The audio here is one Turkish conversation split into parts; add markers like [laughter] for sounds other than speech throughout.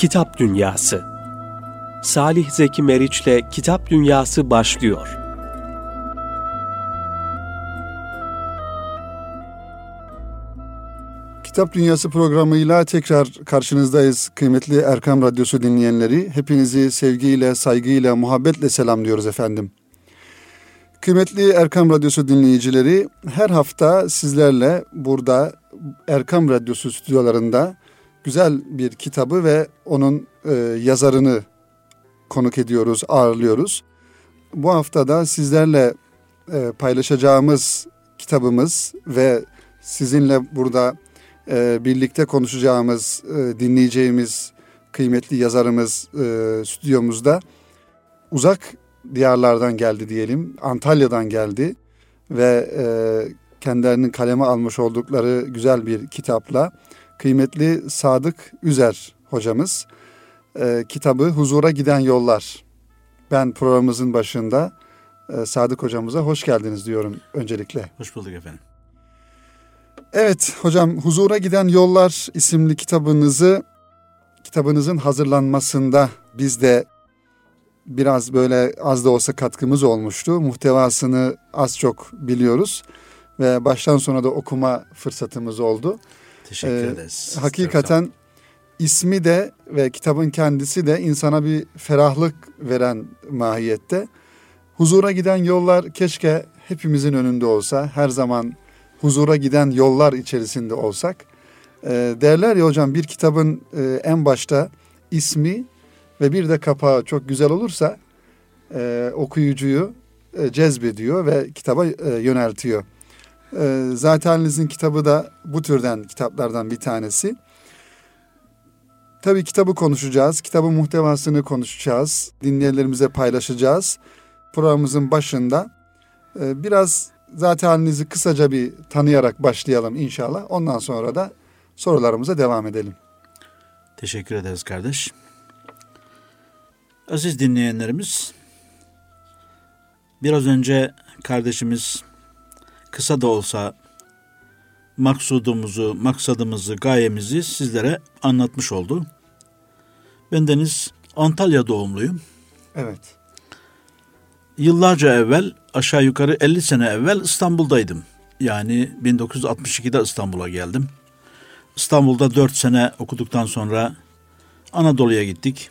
Kitap Dünyası Salih Zeki Meriç'le Kitap Dünyası başlıyor. Kitap Dünyası programıyla tekrar karşınızdayız kıymetli Erkam Radyosu dinleyenleri. Hepinizi sevgiyle, saygıyla, muhabbetle selamlıyoruz efendim. Kıymetli Erkam Radyosu dinleyicileri, her hafta sizlerle burada Erkam Radyosu stüdyolarında güzel bir kitabı ve onun e, yazarını konuk ediyoruz, ağırlıyoruz. Bu haftada sizlerle e, paylaşacağımız kitabımız ve sizinle burada e, birlikte konuşacağımız, e, dinleyeceğimiz kıymetli yazarımız e, stüdyomuzda uzak diyarlardan geldi diyelim. Antalya'dan geldi ve e, kendilerinin kaleme almış oldukları güzel bir kitapla kıymetli Sadık Üzer hocamız e, kitabı Huzura Giden Yollar. Ben programımızın başında e, Sadık hocamıza hoş geldiniz diyorum öncelikle. Hoş bulduk efendim. Evet hocam Huzura Giden Yollar isimli kitabınızı kitabınızın hazırlanmasında biz de biraz böyle az da olsa katkımız olmuştu. Muhtevasını az çok biliyoruz ve baştan sona da okuma fırsatımız oldu. Teşekkür ee, ederiz. Hakikaten ismi de ve kitabın kendisi de insana bir ferahlık veren mahiyette. Huzura giden yollar keşke hepimizin önünde olsa. Her zaman huzura giden yollar içerisinde olsak. E, derler ya hocam bir kitabın e, en başta ismi ve bir de kapağı çok güzel olursa e, okuyucuyu e, cezbediyor ve kitaba e, yöneltiyor. E, Zatenizin kitabı da bu türden kitaplardan bir tanesi. Tabii kitabı konuşacağız. Kitabın muhtevasını konuşacağız. Dinleyenlerimize paylaşacağız. Programımızın başında e, biraz zaten halinizi kısaca bir tanıyarak başlayalım inşallah. Ondan sonra da sorularımıza devam edelim. Teşekkür ederiz kardeş. Aziz dinleyenlerimiz, biraz önce kardeşimiz kısa da olsa maksudumuzu, maksadımızı, gayemizi sizlere anlatmış oldu. Bendeniz Antalya doğumluyum. Evet. Yıllarca evvel aşağı yukarı 50 sene evvel İstanbul'daydım. Yani 1962'de İstanbul'a geldim. İstanbul'da 4 sene okuduktan sonra Anadolu'ya gittik.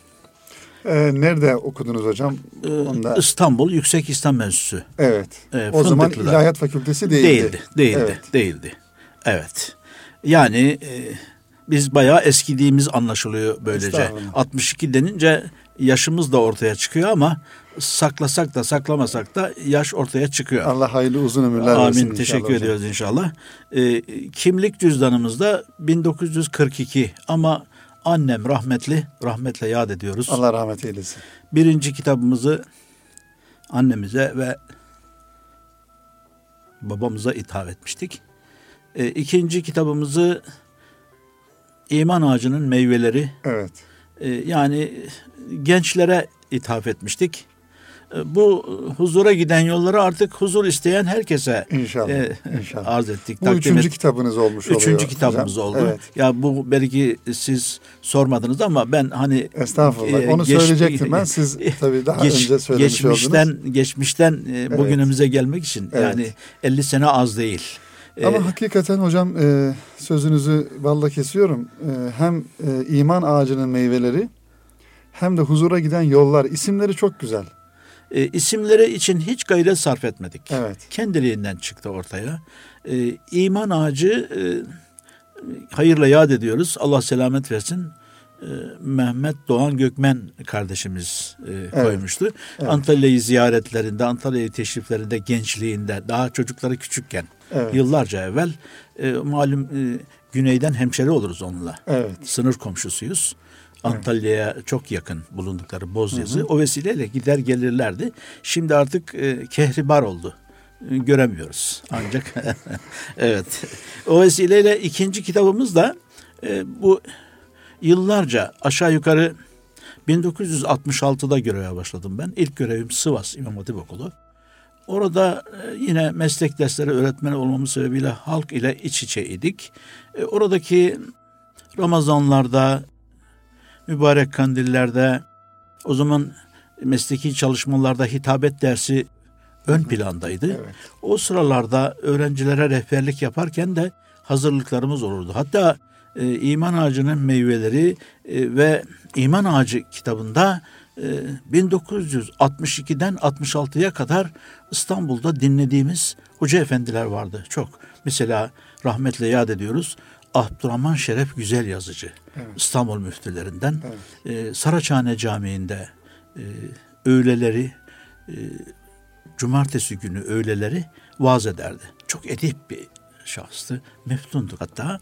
Ee, nerede okudunuz hocam? Ee, Onda... İstanbul Yüksek İslam Enstitüsü. Evet. Ee, o zaman İlahiyat Fakültesi değildi. Değildi, değildi, evet. değildi. Evet. Yani e, biz bayağı eskidiğimiz anlaşılıyor böylece. 62 denince yaşımız da ortaya çıkıyor ama saklasak da saklamasak da yaş ortaya çıkıyor. Allah hayırlı uzun ömürler Amin, versin Amin. Teşekkür hocam. ediyoruz inşallah. E, kimlik cüzdanımızda 1942 ama annem rahmetli, rahmetle yad ediyoruz. Allah rahmet eylesin. Birinci kitabımızı annemize ve babamıza ithaf etmiştik. E, ikinci kitabımızı İman Ağacının Meyveleri. Evet. E, yani gençlere ithaf etmiştik. E, bu huzura giden yolları artık huzur isteyen herkese inşallah, e, inşallah. arz ettik. Bu üçüncü et. kitabınız olmuş üçüncü oluyor. Üçüncü kitabımız hocam. oldu. Evet. Ya bu belki siz sormadınız ama ben hani Estağfurullah. E, Onu geç, söyleyecektim ben. Siz [laughs] tabii daha geç, önce söylemiş geçmişten, oldunuz. Geçmişten e, bugünümüze evet. gelmek için evet. yani 50 sene az değil. Ama ee, hakikaten hocam e, sözünüzü valla kesiyorum. E, hem e, iman ağacının meyveleri hem de huzura giden yollar isimleri çok güzel. E, isimleri için hiç gayret sarf etmedik. Evet. Kendiliğinden çıktı ortaya. E, iman ağacı e, hayırla yad ediyoruz. Allah selamet versin. E, Mehmet Doğan Gökmen kardeşimiz e, evet. koymuştu. Evet. Antalya'yı ziyaretlerinde, Antalya'yı teşriflerinde, gençliğinde, daha çocukları küçükken, evet. yıllarca evvel e, malum e, güneyden hemşeri oluruz onunla. Evet. Sınır komşusuyuz. Antalya'ya çok yakın bulundukları Bozyazı. Hı hı. O vesileyle gider gelirlerdi. Şimdi artık e, kehribar oldu. E, göremiyoruz ancak. [laughs] evet. O vesileyle ikinci kitabımız da e, bu yıllarca aşağı yukarı 1966'da göreve başladım ben. İlk görevim Sivas İmam Hatip Okulu. Orada yine meslek dersleri öğretmeni olmamın sebebiyle halk ile iç içeydik. Oradaki Ramazanlarda, mübarek kandillerde o zaman mesleki çalışmalarda hitabet dersi ön plandaydı. Evet. O sıralarda öğrencilere rehberlik yaparken de hazırlıklarımız olurdu. Hatta e, İman Ağacı'nın meyveleri e, ve İman Ağacı kitabında e, 1962'den 66'ya kadar İstanbul'da dinlediğimiz hoca efendiler vardı. Çok. Mesela rahmetle yad ediyoruz. Abdurrahman Şeref Güzel Yazıcı. Evet. İstanbul müftülerinden. Evet. E, Saraçhane Camii'nde e, öğleleri e, cumartesi günü öğleleri vaaz ederdi. Çok edip bir şahstı. Meftundu hatta.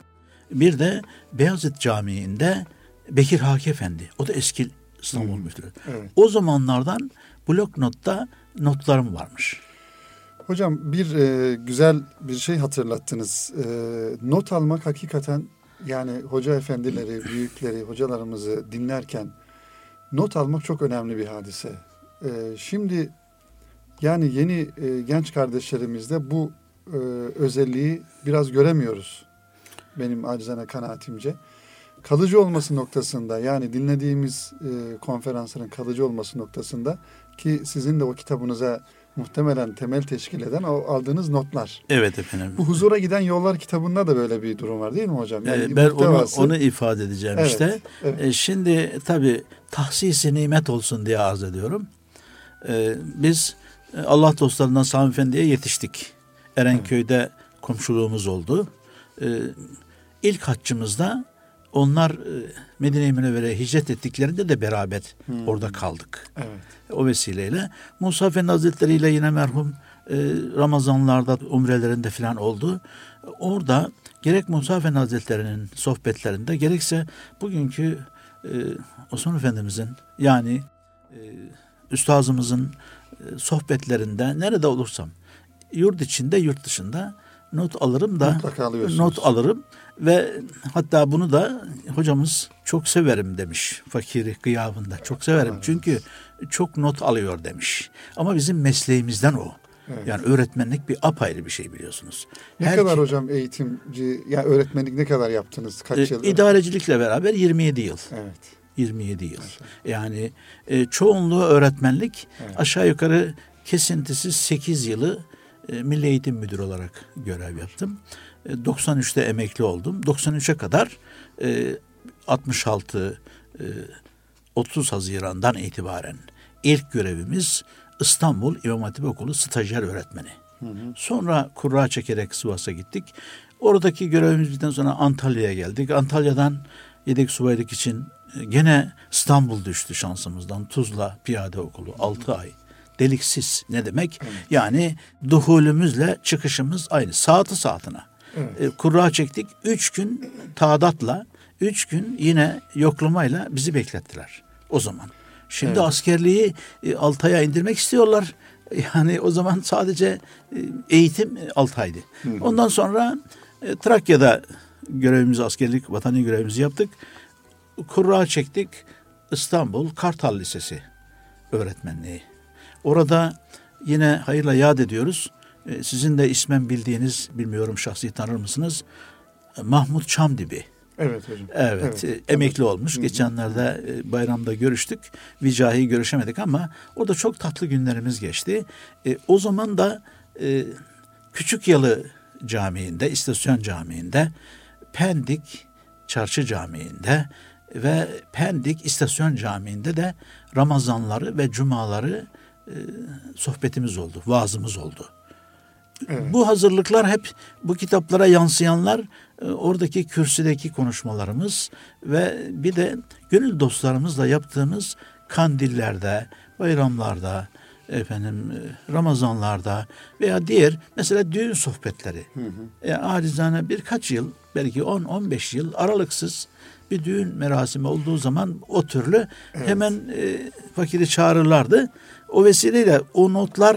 Bir de Beyazıt Camii'nde Bekir Haki Efendi. O da eski İstanbul Hmm. müftülü. Evet. O zamanlardan blok notta notlarım varmış. Hocam bir e, güzel bir şey hatırlattınız. E, not almak hakikaten yani hoca efendileri, [laughs] büyükleri, hocalarımızı dinlerken not almak çok önemli bir hadise. E, şimdi yani yeni e, genç kardeşlerimizde bu e, özelliği biraz göremiyoruz. Benim acizane kanaatimce. Kalıcı olması noktasında yani dinlediğimiz e, konferansların kalıcı olması noktasında ki sizin de o kitabınıza muhtemelen temel teşkil eden o aldığınız notlar. Evet efendim. Bu huzura giden yollar kitabında da böyle bir durum var değil mi hocam? Yani Ee, ben onu, muhtevası- onu ifade edeceğim Evet, işte. evet. E, şimdi tabii tahsisi nimet olsun diye arz ediyorum. E, biz e, Allah dostlarından Sami Efendi'ye yetiştik. Erenköy'de komşuluğumuz oldu. E, ilk haccımızda onlar e, Medine-i Münevvere'ye hicret ettiklerinde de beraber Hmm. orada kaldık. Evet. O vesileyle Musa Efendi Hazretleri ile yine merhum e, Ramazanlarda, umrelerinde falan oldu. Orada gerek Musa Efendi Hazretleri'nin sohbetlerinde gerekse bugünkü e, Osman Efendimizin yani üstazımızın sohbetlerinde nerede olursam yurt içinde yurt dışında not alırım da not alırım ve hatta bunu da hocamız çok severim demiş fakiri gıyabında çok severim Evet. çünkü çok not alıyor demiş ama bizim mesleğimizden o Evet. yani öğretmenlik bir apayrı bir şey biliyorsunuz. Ne Her kadar kim- hocam eğitimci, yani öğretmenlik ne kadar yaptınız? Kaç e, yıl? idarecilikle beraber 27 yıl. Evet. 27 yıl. Yani e, çoğunluğu öğretmenlik Evet. aşağı yukarı kesintisiz 8 yılı Milli Eğitim Müdürü olarak görev yaptım. E, 93'te emekli oldum. 93'e kadar e, 66 e, 30 Haziran'dan itibaren ilk görevimiz İstanbul İmam Hatip Okulu stajyer öğretmeni. Sonra kura çekerek Sivas'a gittik. Oradaki görevimiz bittikten sonra Antalya'ya geldik. Antalya'dan yedek subaylık için e, gene İstanbul düştü şansımızdan. Tuzla Piyade Okulu 6 ay. Deliksiz ne demek? Yani duhulümüzle çıkışımız aynı. Saati saatine. Evet. E, kura çektik. Üç gün taadatla, üç gün yine yoklamayla bizi beklettiler o zaman. Şimdi Evet. askerliği e, altı aya indirmek istiyorlar. [laughs] Yani o zaman sadece e, eğitim e, altı aydı. Ondan sonra e, Trakya'da görevimizi, askerlik, vatani görevimizi yaptık. Kura çektik. İstanbul Kartal Lisesi öğretmenliği. Orada yine hayırla yad ediyoruz. E, Sizin de ismen bildiğiniz, bilmiyorum şahsi tanır mısınız? E, Mahmut Çamdibi. Evet hocam. Evet, Evet. e, emekli olmuş. Geçenlerde e, bayramda görüştük. Vicahi görüşemedik ama orada çok tatlı günlerimiz geçti. E, o zaman da e, Küçük Yalı Camii'nde, İstasyon Camii'nde, Pendik Çarşı Camii'nde ve Pendik İstasyon Camii'nde de Ramazanları ve Cumaları e, sohbetimiz oldu, vaazımız oldu. Evet. Bu hazırlıklar hep bu kitaplara yansıyanlar e, oradaki kürsüdeki konuşmalarımız ve bir de gönül dostlarımızla yaptığımız kandillerde, bayramlarda, efendim e, Ramazanlarda veya diğer mesela düğün sohbetleri. E, acizane birkaç yıl belki 10-15 yıl aralıksız bir düğün merasimi olduğu zaman o türlü hemen e, fakiri çağırırlardı. O vesileyle o notlar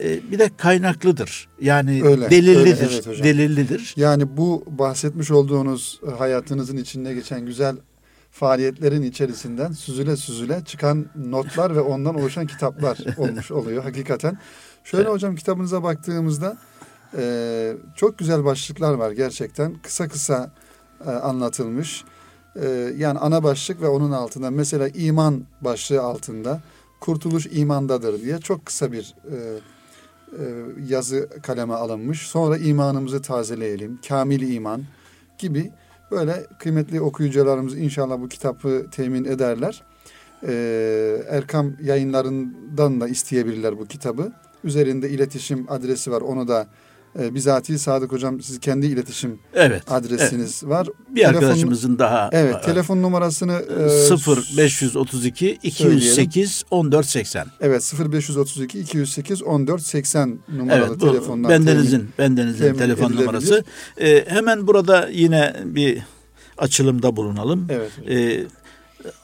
e, bir de kaynaklıdır. Yani Öyle, delillidir. öyle, evet hocam. delillidir. Yani bu bahsetmiş olduğunuz e, hayatınızın içinde geçen güzel faaliyetlerin içerisinden süzüle süzüle çıkan notlar ve ondan oluşan kitaplar [laughs] olmuş oluyor hakikaten. Şöyle hocam kitabınıza baktığımızda e, çok güzel başlıklar var gerçekten. Kısa kısa e, anlatılmış. e, yani ana başlık ve onun altında mesela iman başlığı altında kurtuluş imandadır diye çok kısa bir e, e, yazı kaleme alınmış. Sonra imanımızı tazeleyelim, kamil iman gibi böyle kıymetli okuyucularımız inşallah bu kitabı temin ederler. Ee, Erkam yayınlarından da isteyebilirler bu kitabı. Üzerinde iletişim adresi var. Onu da e, bizatihi Sadık Hocam siz kendi iletişim Evet. adresiniz var. Bir Telefon- arkadaşımızın daha Evet, e, telefon numarasını e, 0 532 208 1480. Evet 0532 208 14 80 numaralı Evet, bu telefondan bendenizin temin- bendenizin temin telefon numarası. Ee, hemen burada yine bir açılımda bulunalım. Evet. Ee,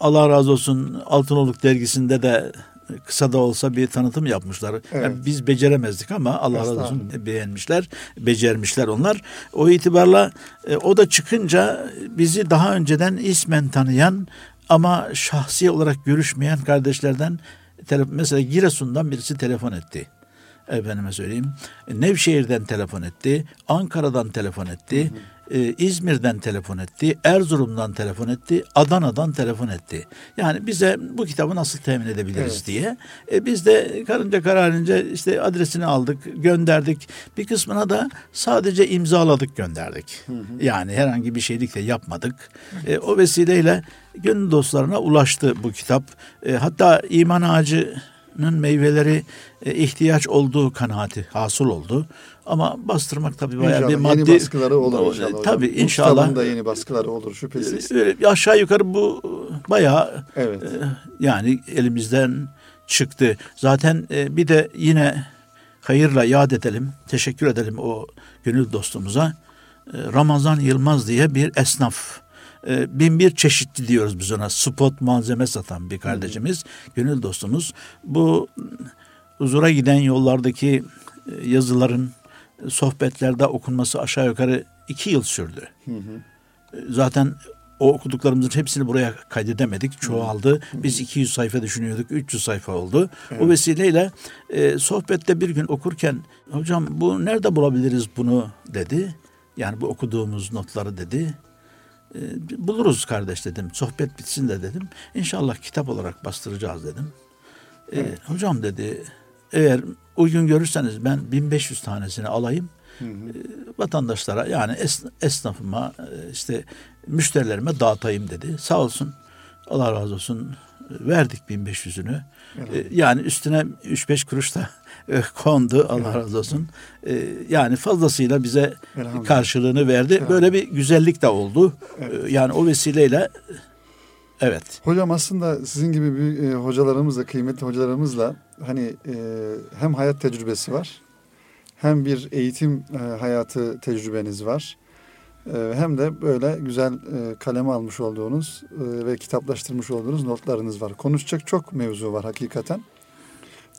Allah razı olsun Altınoluk dergisinde de kısa da olsa bir tanıtım yapmışlar. Evet. Yani biz beceremezdik ama Allah razı olsun Estağfurullah. beğenmişler, becermişler onlar. O itibarla e, o da çıkınca bizi daha önceden ismen tanıyan ama şahsi olarak görüşmeyen kardeşlerden mesela Giresun'dan birisi telefon etti. Efendime söyleyeyim. Nevşehir'den telefon etti. Ankara'dan telefon etti. E, İzmir'den telefon etti. Erzurum'dan telefon etti. Adana'dan telefon etti. Yani bize bu kitabı nasıl temin edebiliriz Evet. diye. E, biz de karınca kararınca işte adresini aldık, gönderdik. Bir kısmına da sadece imzaladık, gönderdik. Yani herhangi bir şeylik de yapmadık. E, o vesileyle gönül dostlarına ulaştı bu kitap. E, hatta iman ağacının meyveleri e, ihtiyaç olduğu kanaati hasıl oldu. Ama bastırmak tabii bayağı İnşallah bir maddi... yeni baskıları olur inşallah. hocam. Tabii inşallah. da yeni baskıları olur şüphesiz. Öyle bir aşağı yukarı bu bayağı Evet. e, yani elimizden çıktı. Zaten e, bir de yine hayırla yad edelim, teşekkür edelim o gönül dostumuza. E, Ramazan Yılmaz diye bir esnaf. E, bin bir çeşitli diyoruz biz ona. Spot malzeme satan bir kardeşimiz, gönül dostumuz. Bu huzura giden yollardaki e, yazıların e, sohbetlerde okunması aşağı yukarı iki yıl sürdü. Zaten o okuduklarımızın hepsini buraya kaydedemedik. Çoğaldı. Biz 200 sayfa düşünüyorduk. 300 sayfa oldu. O vesileyle e, sohbette bir gün okurken hocam bu nerede bulabiliriz bunu dedi. Yani bu okuduğumuz notları dedi. E, buluruz kardeş dedim. Sohbet bitsin de dedim. İnşallah kitap olarak bastıracağız dedim. E, Hocam dedi eğer uygun görürseniz ben 1500 tanesini alayım e, vatandaşlara yani es- esnafıma işte müşterilerime dağıtayım dedi. Sağ olsun Allah razı olsun verdik 1500'ünü. E, Yani üstüne 3-5 kuruş da e, [laughs] kondu Allah razı olsun. Yani fazlasıyla bize karşılığını verdi. Böyle bir güzellik de oldu. E, Yani o vesileyle evet. Hocam aslında sizin gibi bir e, hocalarımızla, kıymetli hocalarımızla hani e, hem hayat tecrübesi var, hem bir eğitim e, hayatı tecrübeniz var. E, hem de böyle güzel e, kaleme almış olduğunuz e, ve kitaplaştırmış olduğunuz notlarınız var. Konuşacak çok mevzu var hakikaten.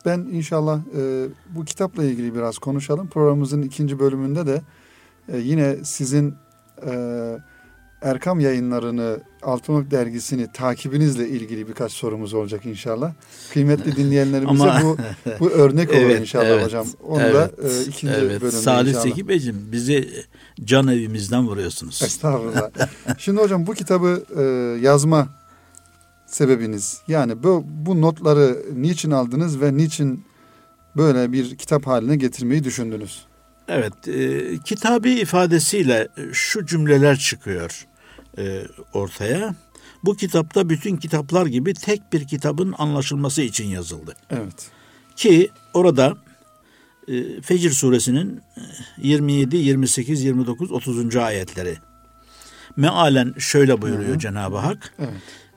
Ben inşallah e, bu kitapla ilgili biraz konuşalım. Programımızın ikinci bölümünde de e, yine sizin e, Erkam yayınlarını, Altınok dergisini takibinizle ilgili birkaç sorumuz olacak inşallah. Kıymetli [laughs] dinleyenlerimize Ama- bu bu örnek olur Evet, inşallah evet, hocam. Onu da evet, e, ikinci evet. bölümde Salih inşallah. Zeki Beyciğim bizi can evimizden vuruyorsunuz. Estağfurullah. Şimdi hocam bu kitabı e, yazma sebebiniz yani bu, bu notları niçin aldınız ve niçin böyle bir kitap haline getirmeyi düşündünüz? Evet, e, kitabi ifadesiyle şu cümleler çıkıyor e, ortaya. Bu kitapta bütün kitaplar gibi tek bir kitabın anlaşılması için yazıldı. Evet. Ki orada e, Fecr suresinin e, 27, 28, 29, 30. ayetleri. Mealen şöyle buyuruyor Cenab-ı Hak. Evet.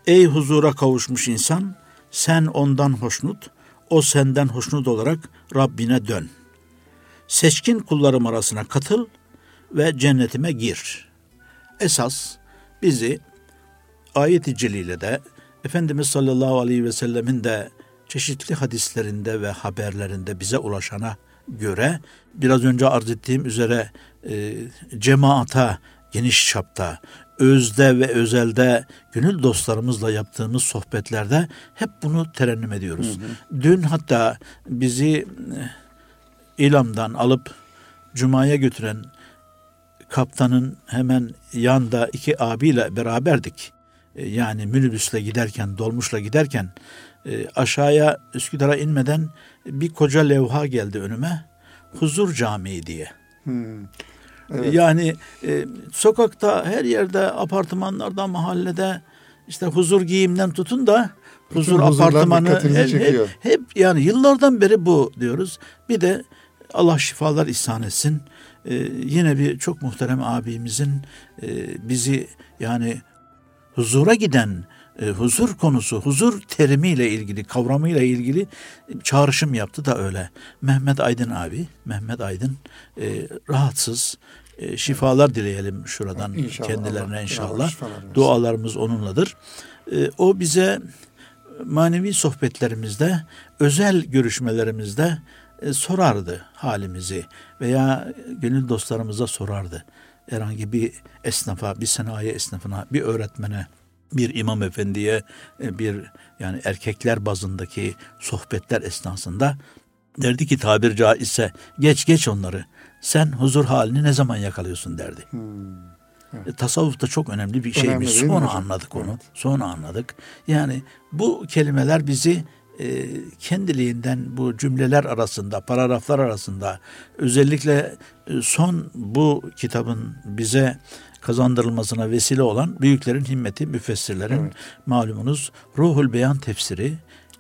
Ey huzura kavuşmuş insan, sen ondan hoşnut, o senden hoşnut olarak Rabbine dön. Seçkin kullarım arasına katıl ve cennetime gir. Esas bizi ayet-i celilede Efendimiz sallallahu aleyhi ve sellemin de çeşitli hadislerinde ve haberlerinde bize ulaşana göre biraz önce arz ettiğim üzere e, cemaata geniş çapta, özde ve özelde gönül dostlarımızla yaptığımız sohbetlerde hep bunu terennüm ediyoruz. Dün hatta bizi e, İlam'dan alıp Cuma'ya götüren kaptanın hemen yanda iki abiyle beraberdik. e, yani minibüsle giderken, dolmuşla giderken e, aşağıya Üsküdar'a inmeden bir koca levha geldi önüme. Huzur Camii diye. Hmm. Evet. Yani e, sokakta her yerde apartmanlarda mahallede işte huzur giyimden tutun da huzur huzurlar apartmanı hep, hep, hep yani yıllardan beri bu diyoruz. Bir de Allah şifalar ihsan etsin. E, yine bir çok muhterem abimizin e, bizi yani huzura giden e, huzur konusu, huzur terimiyle ilgili, kavramıyla ilgili çağrışım yaptı da öyle. Mehmet Aydın abi, Mehmet Aydın e, rahatsız. E, şifalar dileyelim şuradan İnşallah, kendilerine Allah inşallah. versin. Dualarımız onunladır. E, o bize manevi sohbetlerimizde, özel görüşmelerimizde e, sorardı halimizi veya gönül dostlarımıza sorardı. Herhangi bir esnafa, bir sanayi esnafına, bir öğretmene, bir imam efendiye, e, bir yani erkekler bazındaki sohbetler esnasında derdi ki tabir caizse geç geç onları. Sen huzur halini ne zaman yakalıyorsun derdi. E, Tasavvuf da çok önemli bir Önemli şeymiş. Sonra hocam? anladık onu. Evet. Sonra anladık. Yani bu kelimeler bizi e, kendiliğinden bu cümleler arasında, paragraflar arasında özellikle e, son bu kitabın bize kazandırılmasına vesile olan büyüklerin himmeti, müfessirlerin Evet. malumunuz Ruhul Beyan tefsiri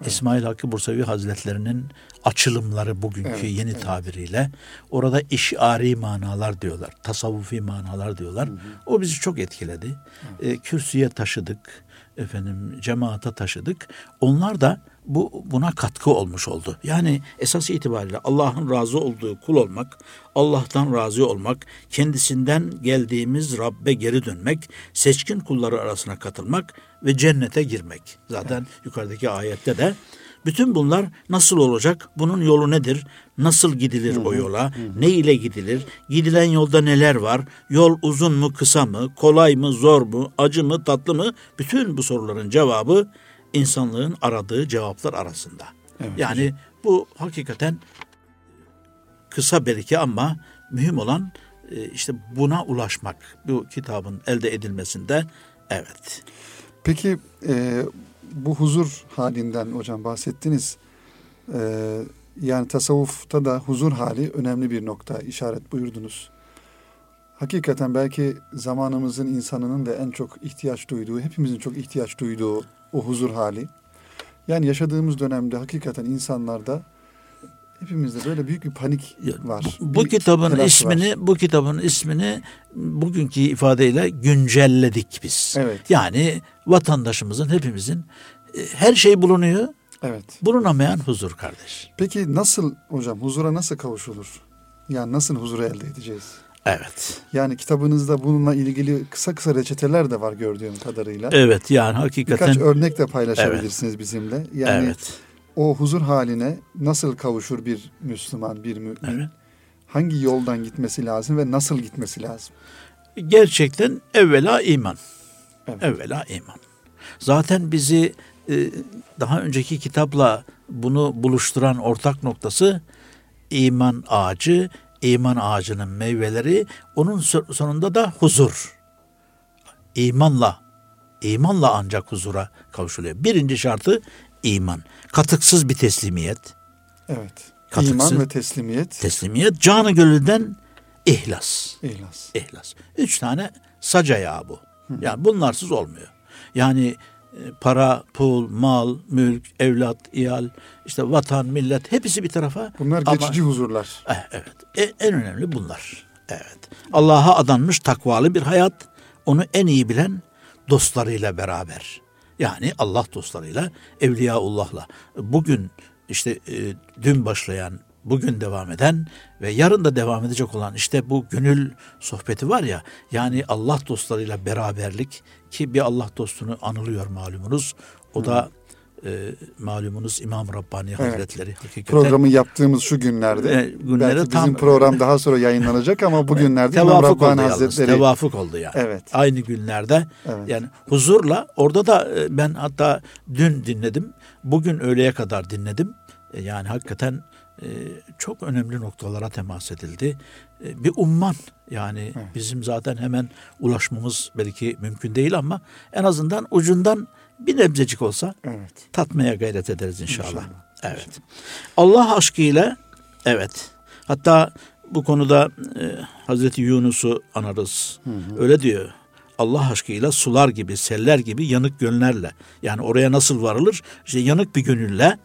İsmail Hakkı Bursevi Hazretlerinin açılımları bugünkü Evet, yeni evet. tabiriyle orada işari manalar diyorlar, tasavvufi manalar diyorlar. O bizi çok etkiledi. E, kürsüye taşıdık, efendim cemaata taşıdık. Onlar da bu buna katkı olmuş oldu. Yani esas itibariyle Allah'ın razı olduğu kul olmak, Allah'tan razı olmak, kendisinden geldiğimiz Rabbe geri dönmek, seçkin kulları arasına katılmak ve cennete girmek. Zaten yukarıdaki ayette de bütün bunlar nasıl olacak? Bunun yolu nedir? Nasıl gidilir o yola? Ne ile gidilir? Gidilen yolda neler var? Yol uzun mu, kısa mı? Kolay mı, zor mu? Acı mı, tatlı mı? Bütün bu soruların cevabı insanlığın aradığı cevaplar arasında. yani bu hakikaten kısa belki ama mühim olan e, işte buna ulaşmak. Bu kitabın elde edilmesinde evet. Peki e, bu huzur halinden hocam bahsettiniz. E, yani tasavvufta da huzur hali önemli bir nokta işaret buyurdunuz. Hakikaten belki zamanımızın insanının da en çok ihtiyaç duyduğu, hepimizin çok ihtiyaç duyduğu o huzur hali. Yani yaşadığımız dönemde hakikaten insanlarda hepimizde böyle büyük bir panik var. Bu Bir kitabın ismini var. bu kitabın ismini bugünkü ifadeyle güncelledik biz. Evet. Yani vatandaşımızın hepimizin e, her şey bulunuyor. Evet. Bulunamayan huzur kardeş. Peki nasıl hocam huzura nasıl kavuşulur? Yani nasıl huzuru elde edeceğiz? Evet. Yani kitabınızda bununla ilgili kısa kısa reçeteler de var gördüğüm kadarıyla. Evet yani hakikaten Birkaç örnek de paylaşabilirsiniz bizimle. Yani evet. O huzur haline nasıl kavuşur bir Müslüman, bir mümin? Evet. Hangi yoldan gitmesi lazım ve nasıl gitmesi lazım? Gerçekten evvela iman. Evet. Evvela iman. Zaten bizi e, daha önceki kitapla bunu buluşturan ortak noktası iman ağacı, iman ağacının meyveleri, onun so- sonunda da huzur. İmanla, imanla ancak huzura kavuşuluyor. Birinci şartı iman. Katıksız bir teslimiyet. Evet. Katıksız. İman ve teslimiyet, Teslimiyet canı gönülden ihlas. ihlas. İhlas. Üç tane sac ayağı bu. Yani bunlarsız olmuyor. Yani e, para, pul, mal, mülk, evlat, iyal, işte vatan, millet hepsi bir tarafa. Bunlar Ama- geçici huzurlar. Eh, Evet. E- en önemli bunlar. Evet. Allah'a adanmış takvalı bir hayat. Onu en iyi bilen dostlarıyla beraber. Yani Allah dostlarıyla, Evliyaullah'la. Bugün işte e, dün başlayan, bugün devam eden ve yarın da devam edecek olan işte bu gönül sohbeti var ya. Yani Allah dostlarıyla beraberlik ki bir Allah dostunu anılıyor malumunuz. O da e, malumunuz İmam Rabbani Evet. Hazretleri hakikaten. Programı yaptığımız şu günlerde. E, günlere belki tam- bizim program daha sonra yayınlanacak ama bugünlerde İmam Tevafuk oldu Rabbani yalnız. Hazretleri. Tevafuk oldu yani. Evet. Aynı günlerde Evet. yani huzurla orada da e, ben hatta dün dinledim. Bugün öğleye kadar dinledim. E, Yani hakikaten e, çok önemli noktalara temas edildi. Bir umman yani Evet. bizim zaten hemen ulaşmamız belki mümkün değil ama en azından ucundan bir nebzecik olsa Evet. tatmaya gayret ederiz inşallah. İnşallah. Evet. Allah aşkıyla evet. Hatta bu konuda e, Hazreti Yunus'u anarız. Öyle diyor. Allah aşkıyla sular gibi, seller gibi yanık gönüllerle. Yani oraya nasıl varılır? İşte yanık bir gönülle,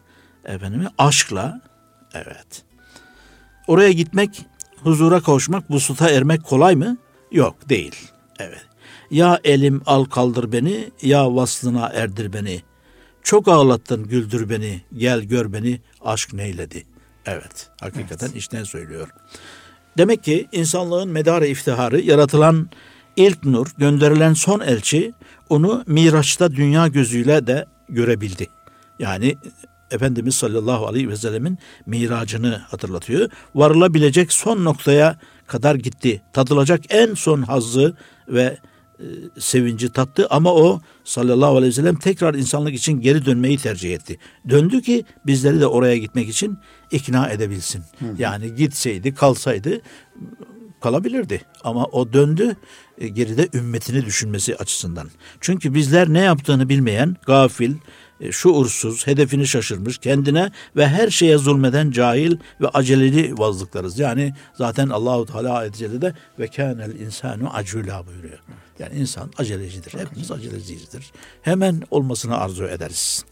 efendim, aşkla. Evet. Oraya gitmek, huzura kavuşmak, vusuta ermek kolay mı? Yok, değil. Evet. Ya elim al kaldır beni, ya vaslına erdir beni. Çok ağlattın güldür beni, gel gör beni, aşk neyledi. Evet, hakikaten içten söylüyor. Demek ki insanlığın medarı iftiharı, yaratılan ilk nur, gönderilen son elçi onu Miraç'ta dünya gözüyle de görebildi. Yani Efendimiz sallallahu aleyhi ve sellemin miracını hatırlatıyor. Varılabilecek son noktaya kadar gitti. Tadılacak en son hazzı ve sevinci tattı ama o sallallahu aleyhi ve sellem tekrar insanlık için geri dönmeyi tercih etti. Döndü ki bizleri de oraya gitmek için ikna edebilsin. Yani gitseydi, kalsaydı kalabilirdi. Ama o döndü e, geride ümmetini düşünmesi açısından. Çünkü bizler ne yaptığını bilmeyen, gafil, e, şuursuz, hedefini şaşırmış, kendine ve her şeye zulmeden cahil ve aceleli vazlıklarız. Yani zaten Allahu Teala ayet-i cellede ve kânel insanu acula buyuruyor. Yani insan acelecidir. Hepimiz aceleciyizdir. Hemen olmasını arzu ederiz.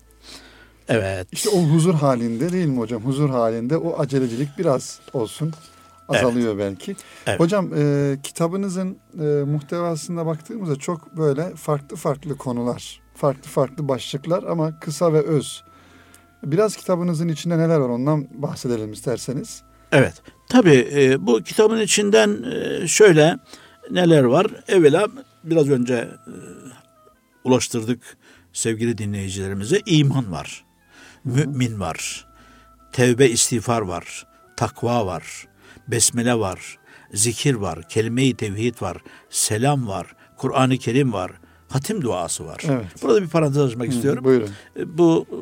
Evet. İşte o huzur halinde değil mi hocam? Huzur halinde o acelecilik biraz olsun azalıyor belki. Evet. Hocam e, kitabınızın e, muhtevasına baktığımızda çok böyle farklı farklı konular, farklı farklı başlıklar ama kısa ve öz. Biraz kitabınızın içinde neler var ondan bahsedelim isterseniz. Evet. Tabii e, bu kitabın içinden e, şöyle neler var? Evvela biraz önce e, ulaştırdık sevgili dinleyicilerimize iman var. Mümin var. Tevbe istiğfar var. Takva var. Besmele var. Zikir var. Kelime-i tevhid var. Selam var. Kur'an-ı Kerim var. Hatim duası var. Evet. Burada bir parantez açmak Hı, istiyorum. Buyurun. E, Bu e,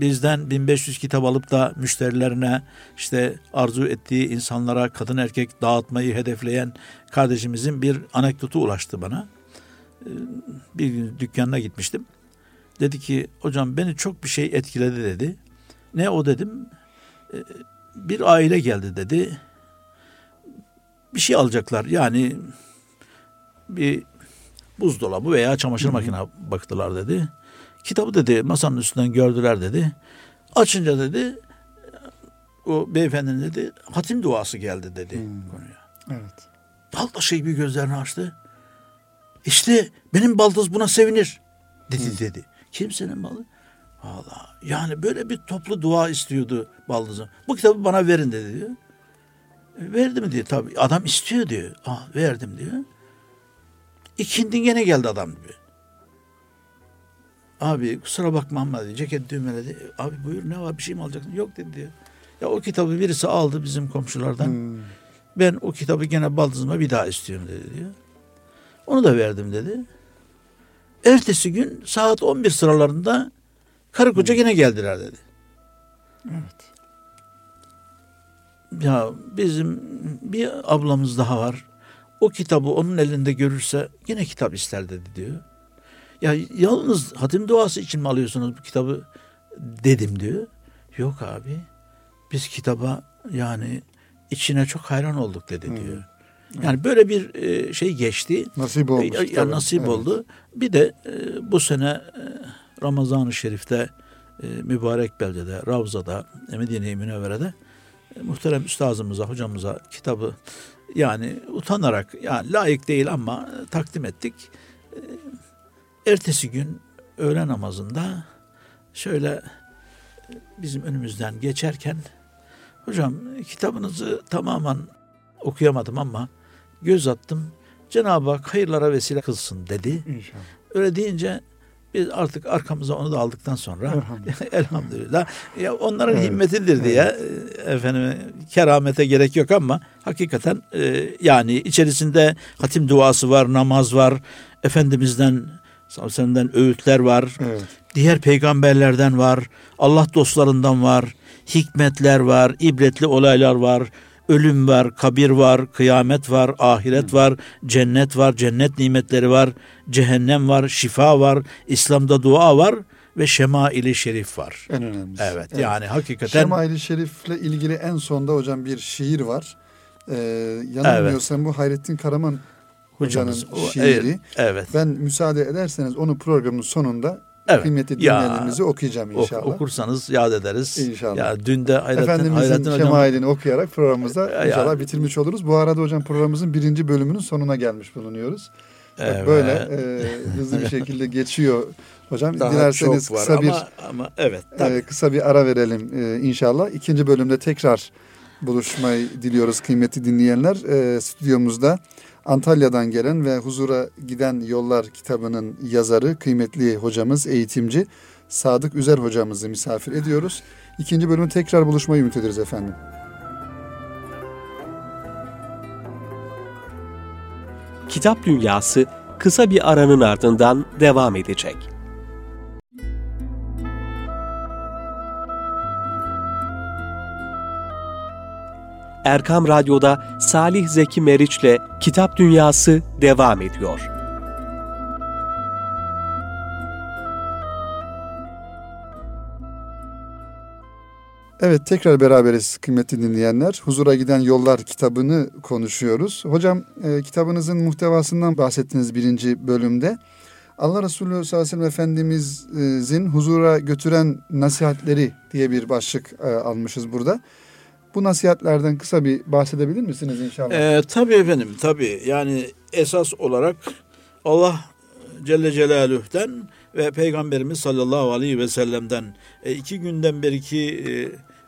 bizden 1500 kitap alıp da müşterilerine işte arzu ettiği insanlara kadın erkek dağıtmayı hedefleyen kardeşimizin bir anekdotu ulaştı bana. E, Bir gün dükkanına gitmiştim. Dedi ki hocam beni çok bir şey etkiledi dedi. Ne o dedim. "E, Bir aile geldi dedi. Bir şey alacaklar yani bir buzdolabı veya çamaşır makine baktılar dedi. Kitabı dedi masanın üstünden gördüler dedi. Açınca dedi o beyefendinin dedi hatim duası geldi dedi konuya. Evet. Baldız şey bir gözlerini açtı. İşte benim baldız buna sevinir dedi dedi. Kimsenin balı? Valla yani böyle bir toplu dua istiyordu baldızım. Bu kitabı bana verin dedi diyor. E, Verdi mi diyor tabii. Adam istiyor diyor. Ah verdim diyor. İkindi gene geldi adam diyor. Abi kusura bakma ama dedi. Ceket düğmeledi. Abi buyur ne var bir şey mi alacaksın? Yok dedi diyor. Ya o kitabı birisi aldı bizim komşulardan. Hmm. Ben o kitabı gene baldızıma bir daha istiyorum dedi diyor. Onu da verdim dedi. Ertesi gün saat 11 sıralarında karı koca gene geldiler dedi. Evet. Ya bizim bir ablamız daha var. O kitabı onun elinde görürse yine kitap ister dedi diyor. Ya yalnız hatim duası için mi alıyorsunuz bu kitabı dedim diyor. Yok abi biz kitaba yani içine çok hayran olduk dedi diyor. Yani böyle bir e, şey geçti. Nasip olmuş. Ya- ya tabii. nasip Evet. oldu. Bir de e, bu sene e, Ramazan-ı Şerif'te mübarek beldede, Ravza'da, Medine-i Münevvere'de muhterem üstazımıza, hocamıza kitabı yani utanarak, yani layık değil ama takdim ettik. E, ertesi gün öğle namazında şöyle e, bizim önümüzden geçerken hocam kitabınızı tamamen okuyamadım ama göz attım. Cenab-ı Hak hayırlara vesile kılsın dedi. İnşallah. Öyle deyince biz artık arkamıza onu da aldıktan sonra Elhamdülillah. [laughs] elhamdülillah ya onların Evet, himmetidir diye e, efendim keramete gerek yok ama hakikaten e, yani içerisinde hatim duası var, namaz var, efendimizden sallallahu öğütler var Evet. diğer peygamberlerden var, Allah dostlarından var, hikmetler var, ibretli olaylar var, ölüm var, kabir var, kıyamet var, ahiret var, cennet var, cennet nimetleri var, cehennem var, şifa var, İslam'da dua var ve şemaili şerif var. En önemlisi. Evet, yani hakikaten Şemail-i Şerif'le ilgili en sonda hocam bir şiir var. Ee, yanılmıyorsam bu Hayrettin Karaman hocanın hocamız o- şiiri. evet, evet. Ben müsaade ederseniz onu programın sonunda Evet. kıymetli dinleyenlerimize okuyacağım Ok- inşallah. okursanız yad ederiz. İnşallah. Ya dün de Hayrettin, Efendimizin Hayrettin hocam şemailini okuyarak programımızda Ya- inşallah bitirmiş oluruz. Bu arada hocam programımızın birinci bölümünün sonuna gelmiş bulunuyoruz. Evet. Böyle e, hızlı bir şekilde geçiyor hocam. daha Dilerseniz çok var kısa bir ama, ama evet tabii. e, kısa bir ara verelim e, inşallah. İkinci bölümde tekrar buluşmayı diliyoruz kıymetli dinleyenler. E, stüdyomuzda Antalya'dan gelen ve huzura giden yollar kitabının yazarı kıymetli hocamız, eğitimci Sadık Üzer hocamızı misafir ediyoruz. İkinci bölümü tekrar buluşmayı ümit ederiz efendim. Kitap Dünyası kısa bir aranın ardından devam edecek. Erkam Radyo'da Salih Zeki Meriç'le Kitap Dünyası devam ediyor. Evet tekrar beraberiz kıymetli dinleyenler. Huzura giden yollar kitabını konuşuyoruz. Hocam e, kitabınızın muhtevasından bahsettiniz birinci bölümde. Allah Resulü sallallahu aleyhi ve sellem Efendimizin huzura götüren nasihatleri diye bir başlık e, almışız burada. Bu nasihatlerden kısa bir bahsedebilir misiniz inşallah? Ee, tabii efendim tabii yani esas olarak Allah Celle Celaluh'ten ve Peygamberimiz sallallahu aleyhi ve sellem'den e, iki günden beriki e,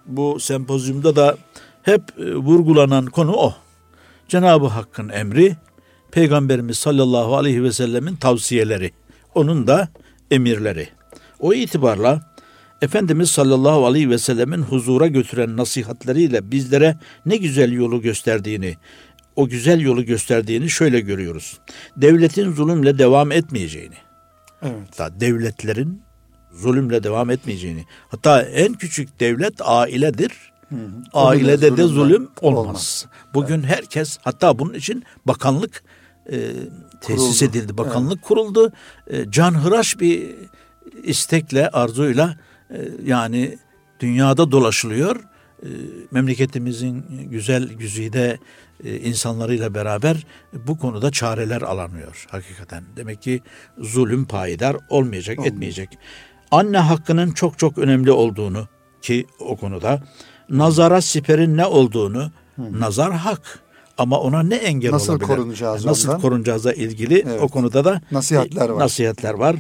bu sempozyumda da hep e, vurgulanan konu o. Cenab-ı Hakk'ın emri, Peygamberimiz sallallahu aleyhi ve sellemin tavsiyeleri, onun da emirleri. O itibarla Efendimiz sallallahu aleyhi ve sellemin huzura götüren nasihatleriyle bizlere ne güzel yolu gösterdiğini, o güzel yolu gösterdiğini şöyle görüyoruz. Devletin zulümle devam etmeyeceğini, Evet. hatta devletlerin zulümle devam etmeyeceğini, hatta en küçük devlet ailedir. Ailede de zulüm olmaz. Bugün herkes hatta bunun için bakanlık e, tesis Kuruldu. edildi. Bakanlık kuruldu. E, canhıraş bir istekle, arzuyla yani dünyada dolaşılıyor. E, memleketimizin güzel güzide e, insanlarıyla beraber bu konuda çareler alanıyor hakikaten. Demek ki zulüm payidar olmayacak, Olmuyor. etmeyecek. Anne hakkının çok çok önemli olduğunu ki o konuda nazara siperin ne olduğunu nazar hak ama ona ne engel Nasıl olabilir? korunacağız Nasıl ondan? korunacağıza ilgili Evet. o konuda da Nasihatler var. Nasihatler var.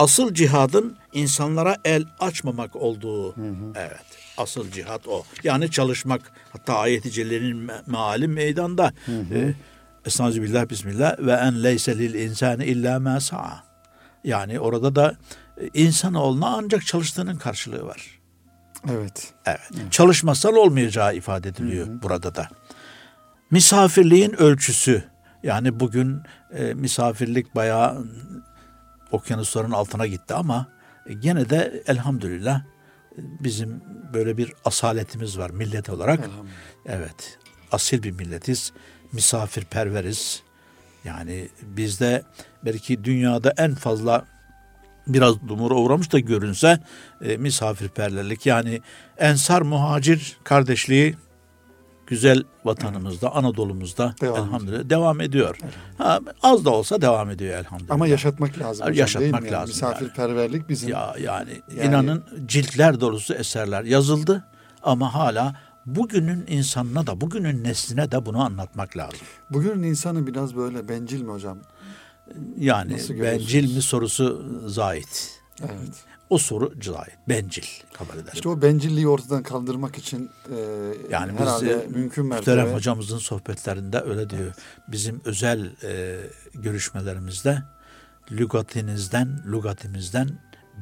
Asıl cihadın insanlara el açmamak olduğu. Evet. Asıl cihat o. Yani çalışmak. Hatta ayet-i cellenin me- meali meydanda. Ee, Estağfirullah bismillah ve en leyse lil insani illa ma sa'a. Yani orada da e, insanoğluna ancak çalıştığının karşılığı var. Evet. Evet. Çalışmazsan olmayacağı ifade ediliyor burada da. Misafirliğin ölçüsü. Yani bugün e, misafirlik bayağı okyanusların altına gitti ama e, gene de elhamdülillah e, bizim böyle bir asaletimiz var millet olarak. Evet. Asil bir milletiz. Misafirperveriz. Yani bizde belki dünyada en fazla biraz dumura uğramış da görünse e, misafirperverlik yani ensar muhacir kardeşliği güzel vatanımızda Anadolu'muzda Devam elhamdülillah devam ediyor. Ha, az da olsa devam ediyor elhamdülillah. Ama yaşatmak lazım. hocam, Yaşatmak değil mi? Yani lazım Misafirperverlik bizim ya yani, Yani- inanın ciltler dolusu eserler yazıldı ama hala bugünün insanına da bugünün nesline de bunu anlatmak lazım. Bugünün insanı biraz böyle bencil mi hocam? Yani bencil mi sorusu zahit. Evet. O soru zahit. Bencil kabul ederim. İşte o bencilliği ortadan kaldırmak için e, Yani biz herhalde e, mümkün Muhterem mertebe hocamızın sohbetlerinde öyle diyor. Bizim özel e, görüşmelerimizde lügatinizden, lügatimizden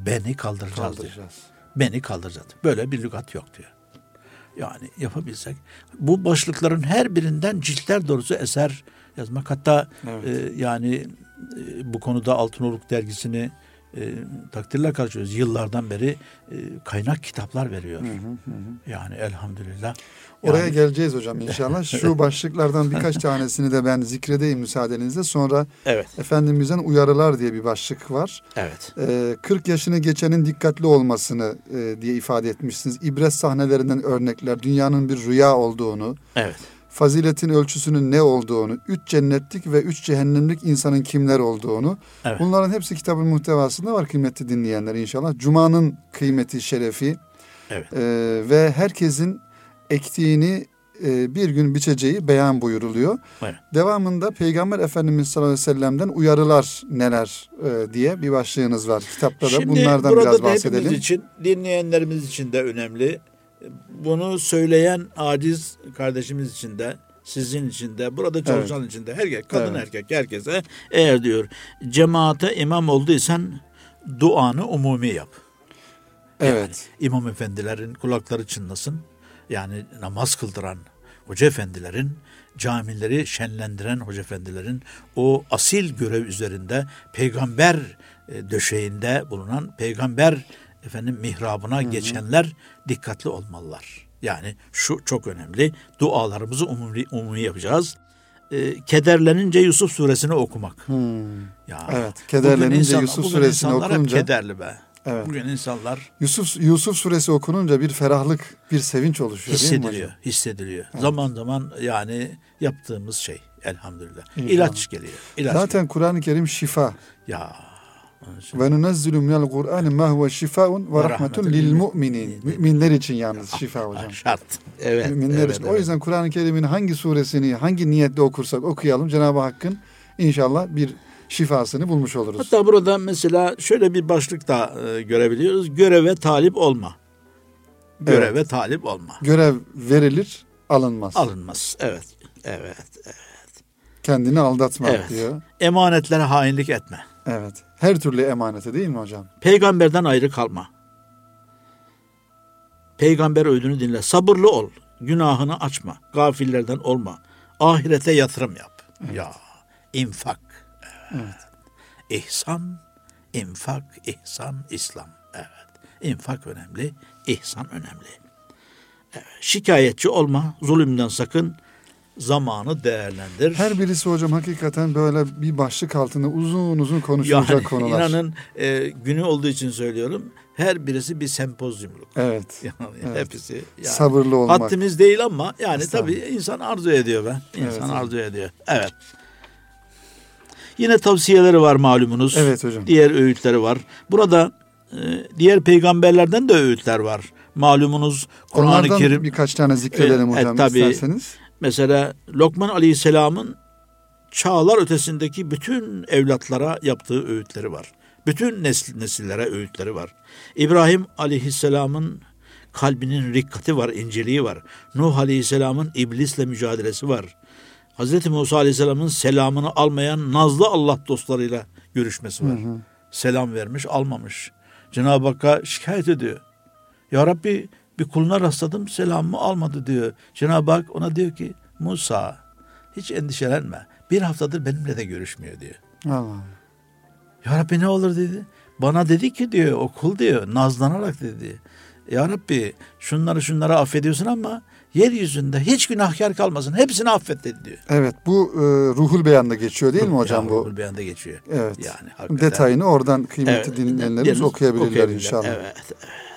beni kaldıracağız, diyor. kaldıracağız. Beni kaldıracağız. Böyle bir lügat yok diyor. Yani yapabilsek. Bu başlıkların her birinden ciltler doğrusu eser yazmak. Hatta Evet. e, yani e, bu konuda Altınoluk dergisini e, takdirle karşılıyoruz. Yıllardan beri e, kaynak kitaplar veriyor. Yani elhamdülillah. Oraya Yani- geleceğiz hocam inşallah. [laughs] Şu başlıklardan birkaç tanesini de ben zikredeyim müsaadenizle. Sonra Evet, Efendimiz'den uyarılar diye bir başlık var. evet. Ee, 40 yaşını geçenin dikkatli olmasını e, diye ifade etmişsiniz. İbret sahnelerinden örnekler, dünyanın bir rüya olduğunu, Evet. Faziletin ölçüsünün ne olduğunu, üç cennetlik ve üç cehennemlik insanın kimler olduğunu. Evet. Bunların hepsi kitabın muhtevasında var kıymetli dinleyenler inşallah. Cuma'nın kıymeti, şerefi Evet. e, ve herkesin ektiğini e, bir gün biçeceği beyan buyuruluyor. Evet. Devamında Peygamber Efendimiz sallallahu aleyhi ve sellem'den uyarılar neler e, diye bir başlığınız var. Kitapta da Şimdi bunlardan burada biraz da hepimiz bahsedelim. için, dinleyenlerimiz için de önemli. Bunu söyleyen aciz kardeşimiz için de, sizin için de, burada çalışan için de, herkes, kadın Evet. erkek herkese eğer diyor cemaate imam olduysan duanı umumi yap. Evet. İmam efendilerin kulakları çınlasın. Yani namaz kıldıran hoca efendilerin, camileri şenlendiren hoca efendilerin o asil görev üzerinde peygamber e, döşeğinde bulunan peygamber efendim mihrabına geçenler dikkatli olmalılar. Yani şu çok önemli. Dualarımızı umumi, umumi yapacağız. E, kederlenince Yusuf suresini okumak. Hmm. Ya, Evet, kederlenince insan- Yusuf suresini okununca- kederli be. Evet. Bugün insanlar Yusuf Yusuf suresi okununca bir ferahlık, bir sevinç oluşuyor değil mi hissediliyor, hocam? hissediliyor. Zaman zaman yani yaptığımız şey elhamdülillah. İnşallah. İlaç geliyor. İlaç Zaten Kur'an-ı Kerim şifa. ya Ve nunezzilu minel Kur'an ma huve şifaun ve rahmetun lil mu'minin. Müminler için yalnız şifa hocam. Şart. Evet. Müminler evet, için. O evet. yüzden Kur'an-ı Kerim'in hangi suresini hangi niyetle okursak okuyalım Cenab-ı Hakk'ın inşallah bir şifasını bulmuş oluruz. Hatta burada mesela şöyle bir başlık da e, görebiliyoruz. Göreve talip olma. Göreve talip olma. Görev verilir, alınmaz. Alınmaz. Evet. Evet. evet. Kendini aldatma Evet. diyor. Emanetlere hainlik etme. Evet. Her türlü emanete değil mi hocam? Peygamberden ayrı kalma. Peygamber öğüdünü dinle. Sabırlı ol. Günahını açma. Gafillerden olma. Ahirete yatırım yap. Ya infak. Evet. İhsan, infak, ihsan, İslam. Evet. İnfak önemli, ihsan önemli. Evet. Şikayetçi olma, zulümden sakın. Zamanı değerlendir. Her birisi hocam hakikaten böyle bir başlık altında uzun uzun konuşulacak yani konular. inanın e, günü olduğu için söylüyorum. Her birisi bir sempozyumluk. Evet. [laughs] Yani Evet. hepsi yani Sabırlı olmak. haddimiz değil ama yani tabii insan arzu ediyor be. İnsan Evet. arzu ediyor. Evet. Yine tavsiyeleri var malumunuz. Evet hocam. Diğer öğütleri var. Burada e, diğer peygamberlerden de öğütler var. Malumunuz Kur'an-ı Kerim birkaç tane zikredelim Evet, hocam tabii. isterseniz. Mesela Lokman Aleyhisselam'ın çağlar ötesindeki bütün evlatlara yaptığı öğütleri var. Bütün nesil, nesillere öğütleri var. İbrahim Aleyhisselam'ın kalbinin rikkati var, inceliği var. Nuh Aleyhisselam'ın iblisle mücadelesi var. Hz. Musa Aleyhisselam'ın selamını almayan nazlı Allah dostlarıyla görüşmesi var. Selam vermiş, almamış. Cenab-ı Hakk'a şikayet ediyor. Ya Rabbi bir kuluna rastladım selamımı almadı diyor. Cenab-ı Hak ona diyor ki Musa hiç endişelenme. Bir haftadır benimle de görüşmüyor diyor. Allah. Ya Rabbi ne olur dedi. Bana dedi ki diyor okul diyor nazlanarak dedi. Ya Rabbi şunları şunları affediyorsun ama yeryüzünde hiç günahkar kalmasın. Hepsini affet dedi diyor. Evet bu e, ruhul beyanda geçiyor değil mi hocam Ya, bu? Ruhul Beyan'da geçiyor. Evet. Yani hakikaten. Detayını oradan kıymetli Evet, dinleyenlerimiz dinleyenlerimiz okuyabilirler inşallah. Evet, evet.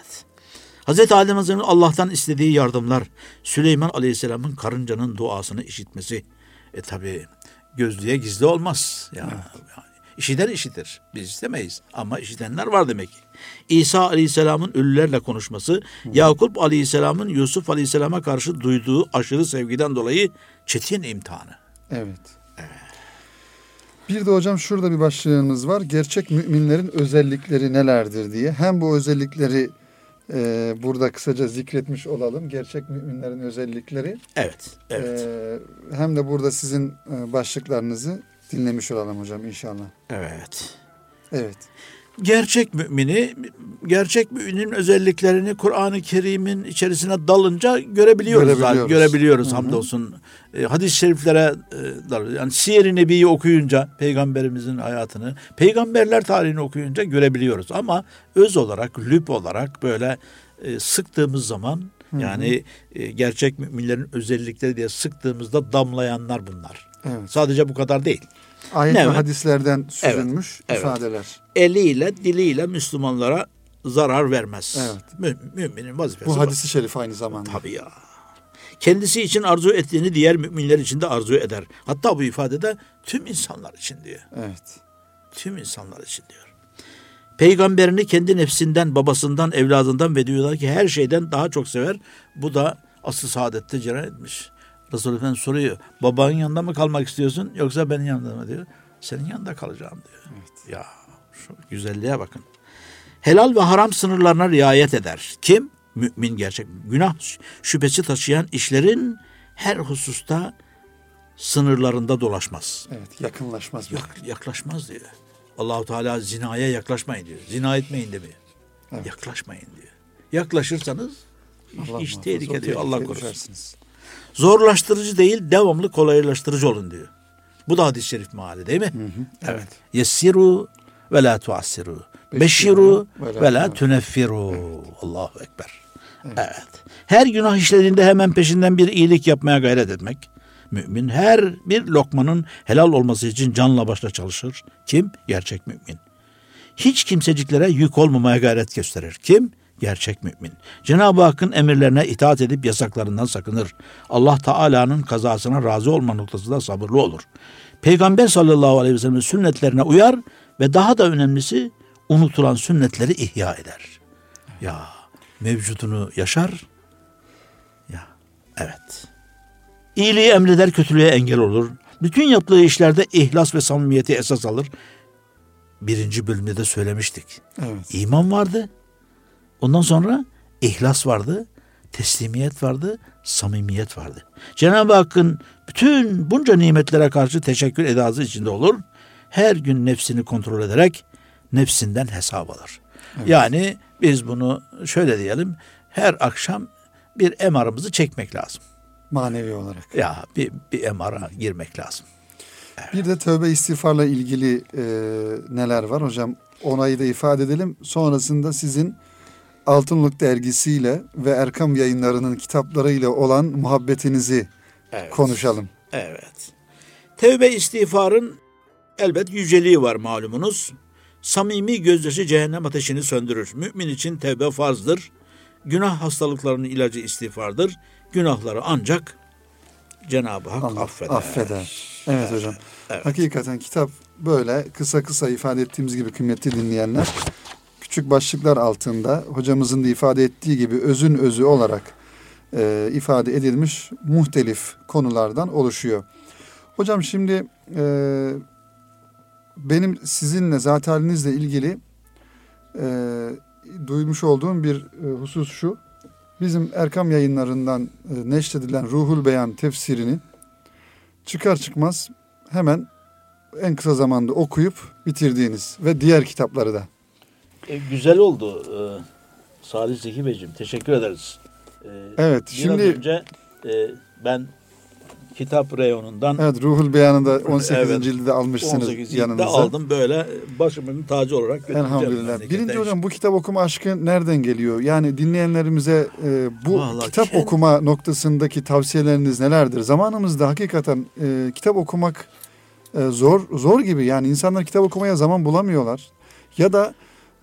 Hazreti Adem Hazretleri'nin Allah'tan istediği yardımlar, Süleyman Aleyhisselam'ın karıncanın duasını işitmesi. E tabi gözlüğe gizli olmaz. Ya, yani işiten işitir. Biz istemeyiz ama işitenler var demek ki. İsa Aleyhisselam'ın ölülerle konuşması, Yakup Aleyhisselam'ın Yusuf Aleyhisselam'a karşı duyduğu aşırı sevgiden dolayı çetin imtihanı. Evet. Bir de hocam şurada bir başlığımız var. Gerçek müminlerin özellikleri nelerdir diye. Hem bu özellikleri e, burada kısaca zikretmiş olalım. Gerçek müminlerin özellikleri. Evet, evet, E, hem de burada sizin e, başlıklarınızı dinlemiş olalım hocam inşallah. evet. Evet. Gerçek mümini, gerçek müminin özelliklerini Kur'an-ı Kerim'in içerisine dalınca görebiliyoruz. Görebiliyoruz. Görebiliyoruz, görebiliyoruz Hı hı. hamdolsun. E, hadis-i şeriflere e. Yani Siyer-i Nebi'yi okuyunca, peygamberimizin hayatını, peygamberler tarihini okuyunca görebiliyoruz. Ama öz olarak, lüp olarak böyle e, sıktığımız zaman yani e, gerçek müminlerin özellikleri diye sıktığımızda damlayanlar bunlar. Evet. Sadece bu kadar değil. Ayet ve Evet. hadislerden süzülmüş Evet. ifadeler. eliyle diliyle Müslümanlara zarar vermez. Evet. Mü- müminin vazifesi Bu hadisi şerif aynı zamanda. Tabii ya. Kendisi için arzu ettiğini diğer müminler için de arzu eder. Hatta bu ifadede tüm insanlar için diyor. Evet. Tüm insanlar için diyor. Peygamberini kendi nefsinden, babasından, evladından ve dünyadaki her şeyden daha çok sever. Bu da asıl saadette cereyan etmiş. Resulullah Efendimiz soruyor. Babanın yanında mı kalmak istiyorsun yoksa benim yanımda mı diyor. Senin yanında kalacağım diyor. Ya şu güzelliğe bakın. Helal ve haram sınırlarına riayet eder. Kim? Mümin gerçek. Günah şüphesi taşıyan işlerin her hususta sınırlarında dolaşmaz. Evet. Yakınlaşmaz. Yak- yaklaşmaz diyor. Allahu Teala zinaya yaklaşmayın diyor. Zina etmeyin demiyor. Evet. Yaklaşmayın diyor. Yaklaşırsanız iş, iş tehlike diyor. Allah korusun. Zorlaştırıcı değil, devamlı kolaylaştırıcı olun diyor. Bu da hadis-i şerif meali değil mi? Evet. Yessiru ve la tuassiru. Beşiru ve la tuneffiru. Allahu Ekber. Evet. Her günah işlediğinde hemen peşinden bir iyilik yapmaya gayret etmek. Mümin her bir lokmanın helal olması için canla başla çalışır. Kim? Gerçek mümin. Hiç kimseciklere yük olmamaya gayret gösterir. Kim? Gerçek mümin. Cenab-ı Hakk'ın emirlerine itaat edip yasaklarından sakınır. Allah Teala'nın kazasına razı olma noktasında sabırlı olur. Peygamber sallallahu aleyhi ve sellem'in sünnetlerine uyar ve daha da önemlisi unutulan sünnetleri ihya eder. Ya mevcudunu yaşar. Ya evet. İyiliği emreder, kötülüğe engel olur. Bütün yaptığı işlerde ihlas ve samimiyeti esas alır. Birinci bölümde de söylemiştik. Evet. İman vardı. Ondan sonra ihlas vardı, teslimiyet vardı, samimiyet vardı. Cenab-ı Hakk'ın bütün bunca nimetlere karşı teşekkür edası içinde olur. Her gün nefsini kontrol ederek nefsinden hesap alır. Yani biz bunu şöyle diyelim. Her akşam bir MR'ımızı çekmek lazım. Manevi olarak. Ya bir, bir MR'a girmek lazım. Bir de tövbe istiğfarla ilgili e, neler var hocam? Onayı da ifade edelim. Sonrasında sizin Altınlık dergisiyle ve Erkam yayınlarının kitaplarıyla olan muhabbetinizi Evet. konuşalım. Evet. Tevbe istiğfarın elbet yüceliği var malumunuz. Samimi gözyaşı cehennem ateşini söndürür. Mümin için tevbe farzdır. Günah hastalıklarının ilacı istiğfardır. Günahları ancak Cenab-ı Hak Allah affeder. affeder. Evet hocam. Evet. Hakikaten kitap böyle kısa kısa ifade ettiğimiz gibi kıymetli dinleyenler küçük başlıklar altında hocamızın da ifade ettiği gibi özün özü olarak e, ifade edilmiş muhtelif konulardan oluşuyor. Hocam şimdi e, benim sizinle zat ilgili e, duymuş olduğum bir e, husus şu. Bizim Erkam yayınlarından e, neşredilen Ruhul Beyan tefsirini çıkar çıkmaz hemen en kısa zamanda okuyup bitirdiğiniz ve diğer kitapları da. E, güzel oldu e, Salih Zeki Beyciğim. Teşekkür ederiz. E, Evet, biraz şimdi- önce e, ben kitap reyonundan Evet Ruhul Beyan'ı da 18. Evet. cildi de almışsınız 18 ciltte yanınıza. aldım böyle başımın tacı olarak Elhamdülillah. Birinci hocam bu kitap okuma aşkı nereden geliyor? Yani dinleyenlerimize e, bu Vallahi kitap kend- okuma noktasındaki tavsiyeleriniz nelerdir? Zamanımızda hakikaten e, kitap okumak e, zor zor gibi. Yani insanlar kitap okumaya zaman bulamıyorlar. Ya da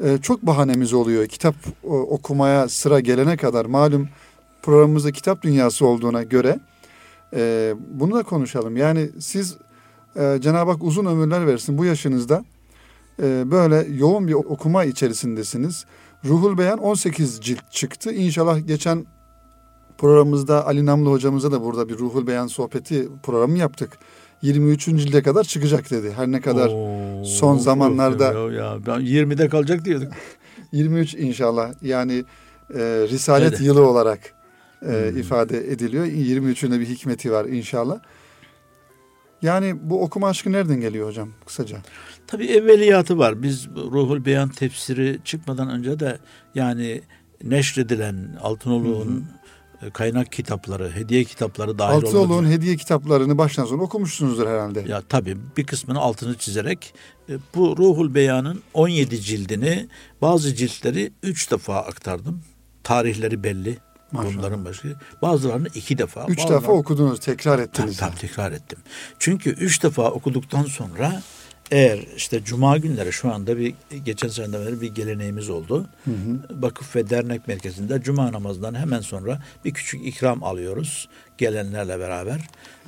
e, çok bahanemiz oluyor. Kitap o, okumaya sıra gelene kadar malum programımızda kitap dünyası olduğuna göre e, bunu da konuşalım. Yani siz e, Cenab-ı Hak uzun ömürler versin bu yaşınızda e, böyle yoğun bir okuma içerisindesiniz. Ruhul Beyan 18 cilt çıktı. İnşallah geçen programımızda Ali Namlı hocamıza da burada bir Ruhul Beyan sohbeti programı yaptık. 23. cilde kadar çıkacak dedi. Her ne kadar Oo, son zamanlarda- Ya, ya, ben 20'de kalacak diyorduk. 23 [laughs] inşallah yani e, Risalet Öyle. yılı olarak e, Hmm. ifade ediliyor. 23'ünde bir hikmeti var inşallah. Yani bu okuma aşkı nereden geliyor hocam kısaca? Tabii evveliyatı var. Biz Ruhul Beyan tefsiri çıkmadan önce de yani neşredilen Altınoluk'un kaynak kitapları, hediye kitapları dahil olmak Altıoğlu'nun üzere- hediye kitaplarını baştan sona okumuşsunuzdur herhalde. Ya tabii bir kısmını altını çizerek e, bu Ruhul Beyan'ın 17 cildini bazı ciltleri 3 defa aktardım. Tarihleri belli. Maşallah. Bunların başka. Bazılarını iki defa. Üç bazılarını- defa okudunuz, tekrar Tabii, ettiniz. tabii tekrar ettim. Çünkü üç defa okuduktan sonra eğer işte cuma günleri şu anda bir geçen seneden beri bir geleneğimiz oldu. Vakıf ve dernek merkezinde cuma namazından hemen sonra bir küçük ikram alıyoruz gelenlerle beraber.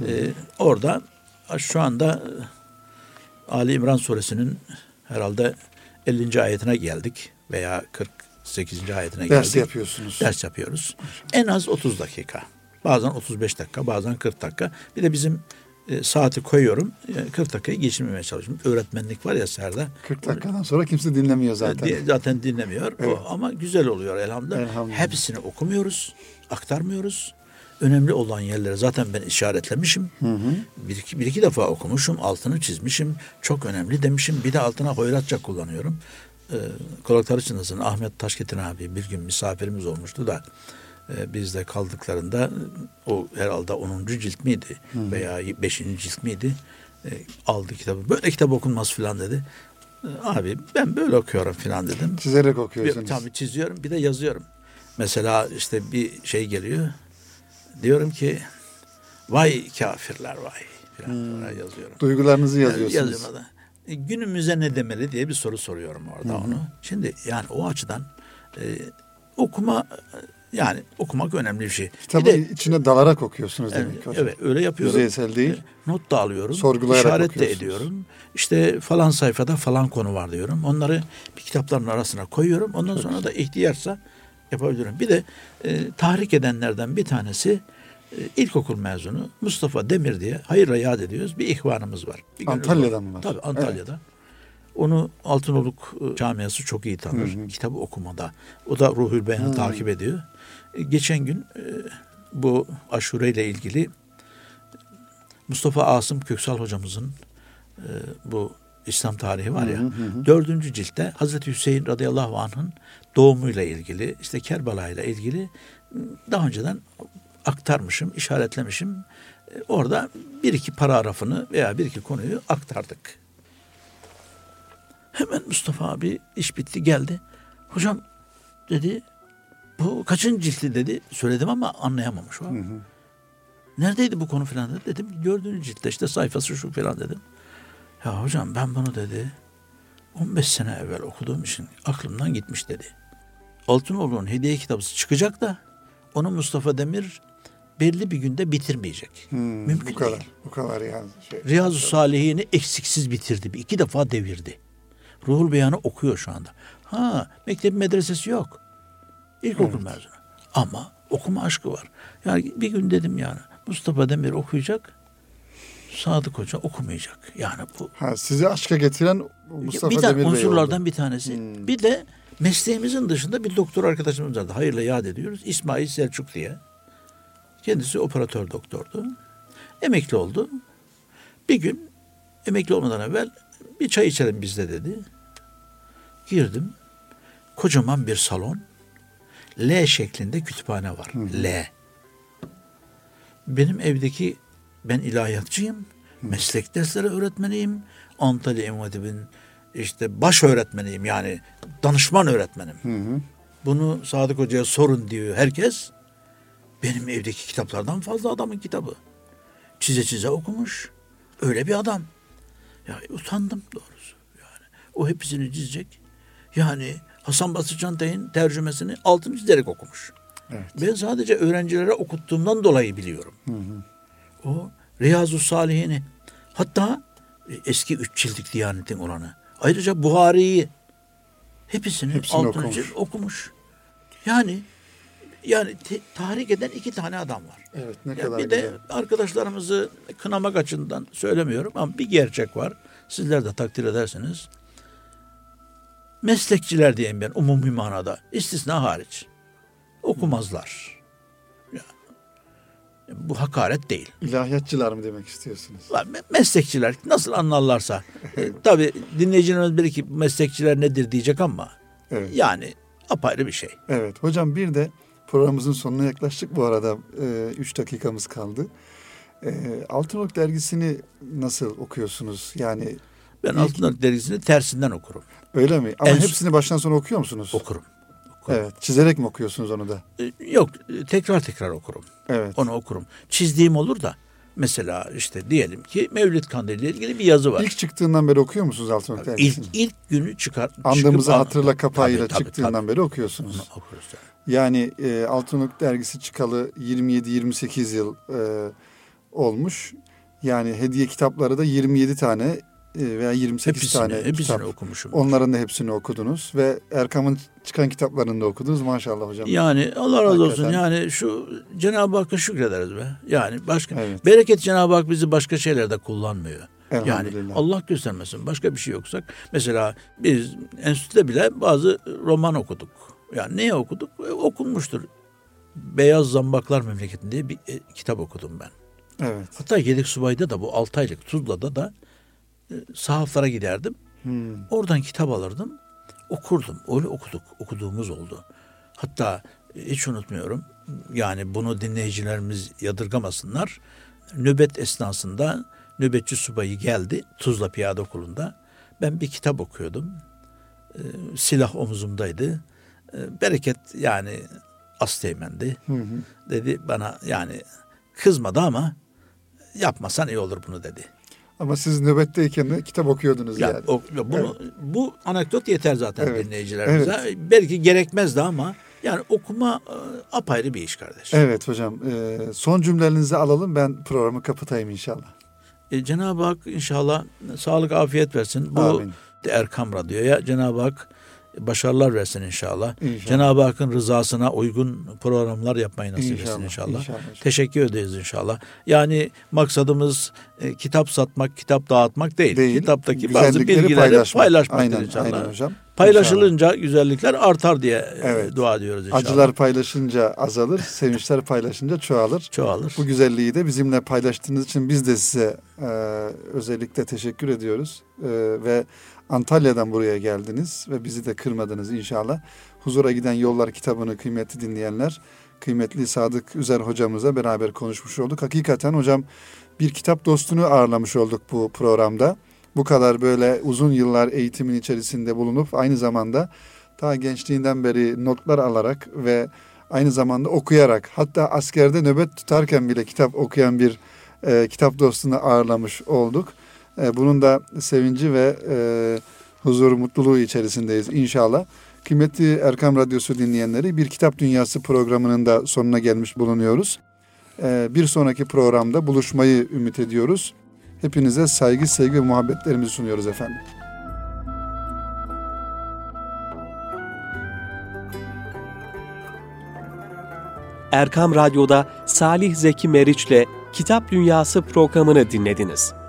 Ee, orada şu anda e, Ali İmran suresinin herhalde 50. ayetine geldik veya 48. ayetine Ders geldik yapıyorsunuz. ders yapıyoruz. En az 30 dakika. Bazen 35 dakika, bazen 40 dakika. Bir de bizim e, saati koyuyorum. E, 40 dakikayı geçirmemeye çalışıyorum. Öğretmenlik var ya Serda. 40 dakikadan sonra kimse dinlemiyor zaten. Di- zaten dinlemiyor. Evet. O, ama güzel oluyor elhamdülillah. Elhamdülillah. Hepsini okumuyoruz, aktarmıyoruz. Önemli olan yerleri zaten ben işaretlemişim. Bir, iki, bir iki defa okumuşum, altını çizmişim. Çok önemli demişim. Bir de altına hoyratça kullanıyorum. Ee, kulakları çınlasın Ahmet Taşketin abi bir gün misafirimiz olmuştu da e, bizde kaldıklarında o herhalde 10. cilt miydi veya 5. cilt miydi? E, aldı kitabı. Böyle kitap okunmaz filan dedi. E, abi ben böyle okuyorum filan dedim. Çizerek Bir, okuyorsunuz. tabii çiziyorum bir de yazıyorum. Mesela işte bir şey geliyor. Diyorum ki vay kafirler vay filan Hmm. sonra yazıyorum. Duygularınızı yazıyorsunuz. Yazıyorum da. E, Günümüze ne demeli diye bir soru soruyorum orada onu. Şimdi yani o açıdan e, okuma yani okumak önemli bir şey. Kitabın bir de içine dalarak okuyorsunuz Evet, demek hocam. evet öyle yapıyorum. Yüzeysel değil. E, Not da alıyorum. Sorgulayarak işaret de ediyorum. İşte falan sayfada falan konu var diyorum. Onları bir kitapların arasına koyuyorum. Ondan sonra da ihtiyarsa yapabilirim. Bir de e, tahrik edenlerden bir tanesi e, ilkokul mezunu Mustafa Demir diye hayırla yad ediyoruz. Bir ihvanımız var. Bir gönül Antalya'da var. mı var? Tabii Antalya'da. Onu Altınoluk e, camiası çok iyi tanır. Kitabı okumada. O da Ruhül Beyan'ı takip ediyor. E, geçen gün e, bu aşure ile ilgili Mustafa Asım Köksal hocamızın e, bu İslam tarihi var ya dördüncü ciltte Hazreti Hüseyin radıyallahu anh'ın doğumuyla ilgili işte Kerbala ile ilgili daha önceden aktarmışım, işaretlemişim. Orada bir iki paragrafını veya bir iki konuyu aktardık. Hemen Mustafa abi iş bitti geldi. Hocam dedi bu kaçıncı cilti dedi. Söyledim ama anlayamamış o. Neredeydi bu konu falan dedi. Dedim dördüncü ciltte işte sayfası şu falan dedim. Ya hocam ben bunu dedi 15 sene evvel okuduğum için aklımdan gitmiş dedi. Altınoğlu'nun hediye kitabı çıkacak da onu Mustafa Demir belli bir günde bitirmeyecek. Hmm, Mümkün bu kadar. değil. Bu kadar yani. Şey. Riyazu Salihini eksiksiz bitirdi. Bir iki defa devirdi. Ruhul Beyan'ı okuyor şu anda. Ha mektebi medresesi yok. İlkokul mezunu. Ama okuma aşkı var. Yani bir gün dedim yani Mustafa Demir okuyacak. Sadık Hoca okumayacak. Yani bu Ha, sizi aşka getiren Mustafa bir de Demir Bey unsurlardan oldu. bir tanesi. Bir de mesleğimizin dışında bir doktor arkadaşımız vardı. Hayırla yad ediyoruz. İsmail Selçuk diye. Kendisi operatör doktordu. Emekli oldu. Bir gün emekli olmadan evvel bir çay içelim bizde dedi. Girdim. Kocaman bir salon. L şeklinde kütüphane var. L. Benim evdeki ben ilahiyatçıyım. Meslek dersleri öğretmeniyim. Antalya İmam işte baş öğretmeniyim yani danışman öğretmenim. Bunu Sadık Hoca'ya sorun diyor herkes. Benim evdeki kitaplardan fazla adamın kitabı. Çize çize okumuş. Öyle bir adam. Ya utandım doğrusu. Yani o hepsini çizecek. Yani Hasan Basri Çantay'ın tercümesini altını çizerek okumuş. Evet. Ben sadece öğrencilere okuttuğumdan dolayı biliyorum. O Riyazu Salihini hatta e, eski üç cildik Diyanet'in olanı. Ayrıca Buhari'yi hepsini, Hepsini altını okumuş. çizerek okumuş. Yani yani te- tahrik eden iki tane adam var. Evet ne Ya kadar bir güzel. de arkadaşlarımızı kınamak açısından söylemiyorum ama bir gerçek var. Sizler de takdir edersiniz. Meslekçiler diyeyim ben umumi manada. istisna hariç. Okumazlar. Ya. Bu hakaret değil. İlahiyatçılar mı demek istiyorsunuz? Meslekçiler nasıl anlarlarsa. e, tabii dinleyicilerimiz belki meslekçiler nedir diyecek ama Evet. yani apayrı bir şey. Evet. Hocam bir de programımızın sonuna yaklaştık bu arada. 3 dakikamız kaldı. E, Altınok dergisini nasıl okuyorsunuz? Yani Ben İlk- Altınok dergisini tersinden okurum. öyle mi? Ama En- hepsini baştan sona okuyor musunuz? Okurum. okurum. Evet. Çizerek mi okuyorsunuz onu da? E, Yok e, tekrar tekrar okurum. Evet. Onu okurum. Çizdiğim olur da mesela işte diyelim ki Mevlid Kandili ile ilgili bir yazı var. İlk çıktığından beri okuyor musunuz Altınok İlk, dergisini? ilk günü çıkar. Andığımızı hatırla kapağıyla Tabii, tabii, çıktığından tabii. beri okuyorsunuz. Onu okuruz yani. E, Altınok dergisi çıkalı 27-28 yıl e, olmuş. Yani hediye kitapları da 27 tane veya 28 Hepsini, tane hepsini kitap. okumuşum. Onların da hepsini okudunuz ve Erkam'ın çıkan kitaplarını da okudunuz maşallah hocam. Yani Allah razı olsun. Hakikaten. Yani şu Cenab-ı Hakk'a şükrederiz be. Yani başka Evet. bereket Cenab-ı Hak bizi başka şeylerde kullanmıyor. Yani. Allah göstermesin başka bir şey yoksak. Mesela biz enstitüde bile bazı roman okuduk. Yani neye okuduk? E, okunmuştur. Beyaz Zambaklar Memleketi diye bir e, kitap okudum ben. Evet. Hatta Yedek Subay'da da bu 6 aylık Tuzla'da da e, sahaflara giderdim. Hmm. Oradan kitap alırdım. Okurdum. Öyle okuduk. Okuduğumuz oldu. Hatta e, hiç unutmuyorum. Yani bunu dinleyicilerimiz yadırgamasınlar. Nöbet esnasında nöbetçi subayı geldi Tuzla Piyade Okulu'nda. Ben bir kitap okuyordum. E, silah omuzumdaydı. E, bereket yani asteğmendi. Hı hı. Dedi bana yani kızmadı ama yapmasan iyi olur bunu dedi. Ama siz nöbetteyken de kitap okuyordunuz Ya, yani. o, ya bunu, Bu anekdot yeter zaten Evet, dinleyicilerimize. Belki gerekmezdi ama yani okuma e, apayrı bir iş kardeş. Evet hocam. e, son cümlelerinizi alalım ben programı kapatayım inşallah. E, Cenab-ı Hak inşallah sağlık afiyet versin. Bu Amin. Erkam Radyo'ya Cenab-ı Hak başarılar versin inşallah. İnşallah. Cenab-ı Hakk'ın rızasına uygun programlar yapmayı nasip etsin İnşallah, inşallah. inşallah hocam. Teşekkür ederiz inşallah. Yani maksadımız e, kitap satmak, kitap dağıtmak değil. Değil, Kitaptaki bazı bilgileri paylaşmak. paylaşmaktır Aynen, inşallah. aynen hocam. Paylaşılınca güzellikler artar diye e, Evet. dua ediyoruz inşallah. Acılar paylaşınca azalır, sevinçler paylaşınca çoğalır. çoğalır. Bu güzelliği de bizimle paylaştığınız için biz de size e, özellikle teşekkür ediyoruz. E, ve Antalya'dan buraya geldiniz ve bizi de kırmadınız inşallah. Huzura giden yollar kitabını kıymetli dinleyenler, kıymetli Sadık Üzer hocamıza beraber konuşmuş olduk. Hakikaten hocam bir kitap dostunu ağırlamış olduk bu programda. Bu kadar böyle uzun yıllar eğitimin içerisinde bulunup aynı zamanda ta gençliğinden beri notlar alarak ve aynı zamanda okuyarak hatta askerde nöbet tutarken bile kitap okuyan bir e, kitap dostunu ağırlamış olduk. E, bunun da sevinci ve e, huzur, mutluluğu içerisindeyiz inşallah. Kıymetli Erkam Radyosu dinleyenleri bir Kitap Dünyası programının da sonuna gelmiş bulunuyoruz. E, bir sonraki programda buluşmayı ümit ediyoruz. Hepinize saygı, sevgi ve muhabbetlerimizi sunuyoruz efendim. Erkam Radyo'da Salih Zeki Meriç'le Kitap Dünyası programını dinlediniz.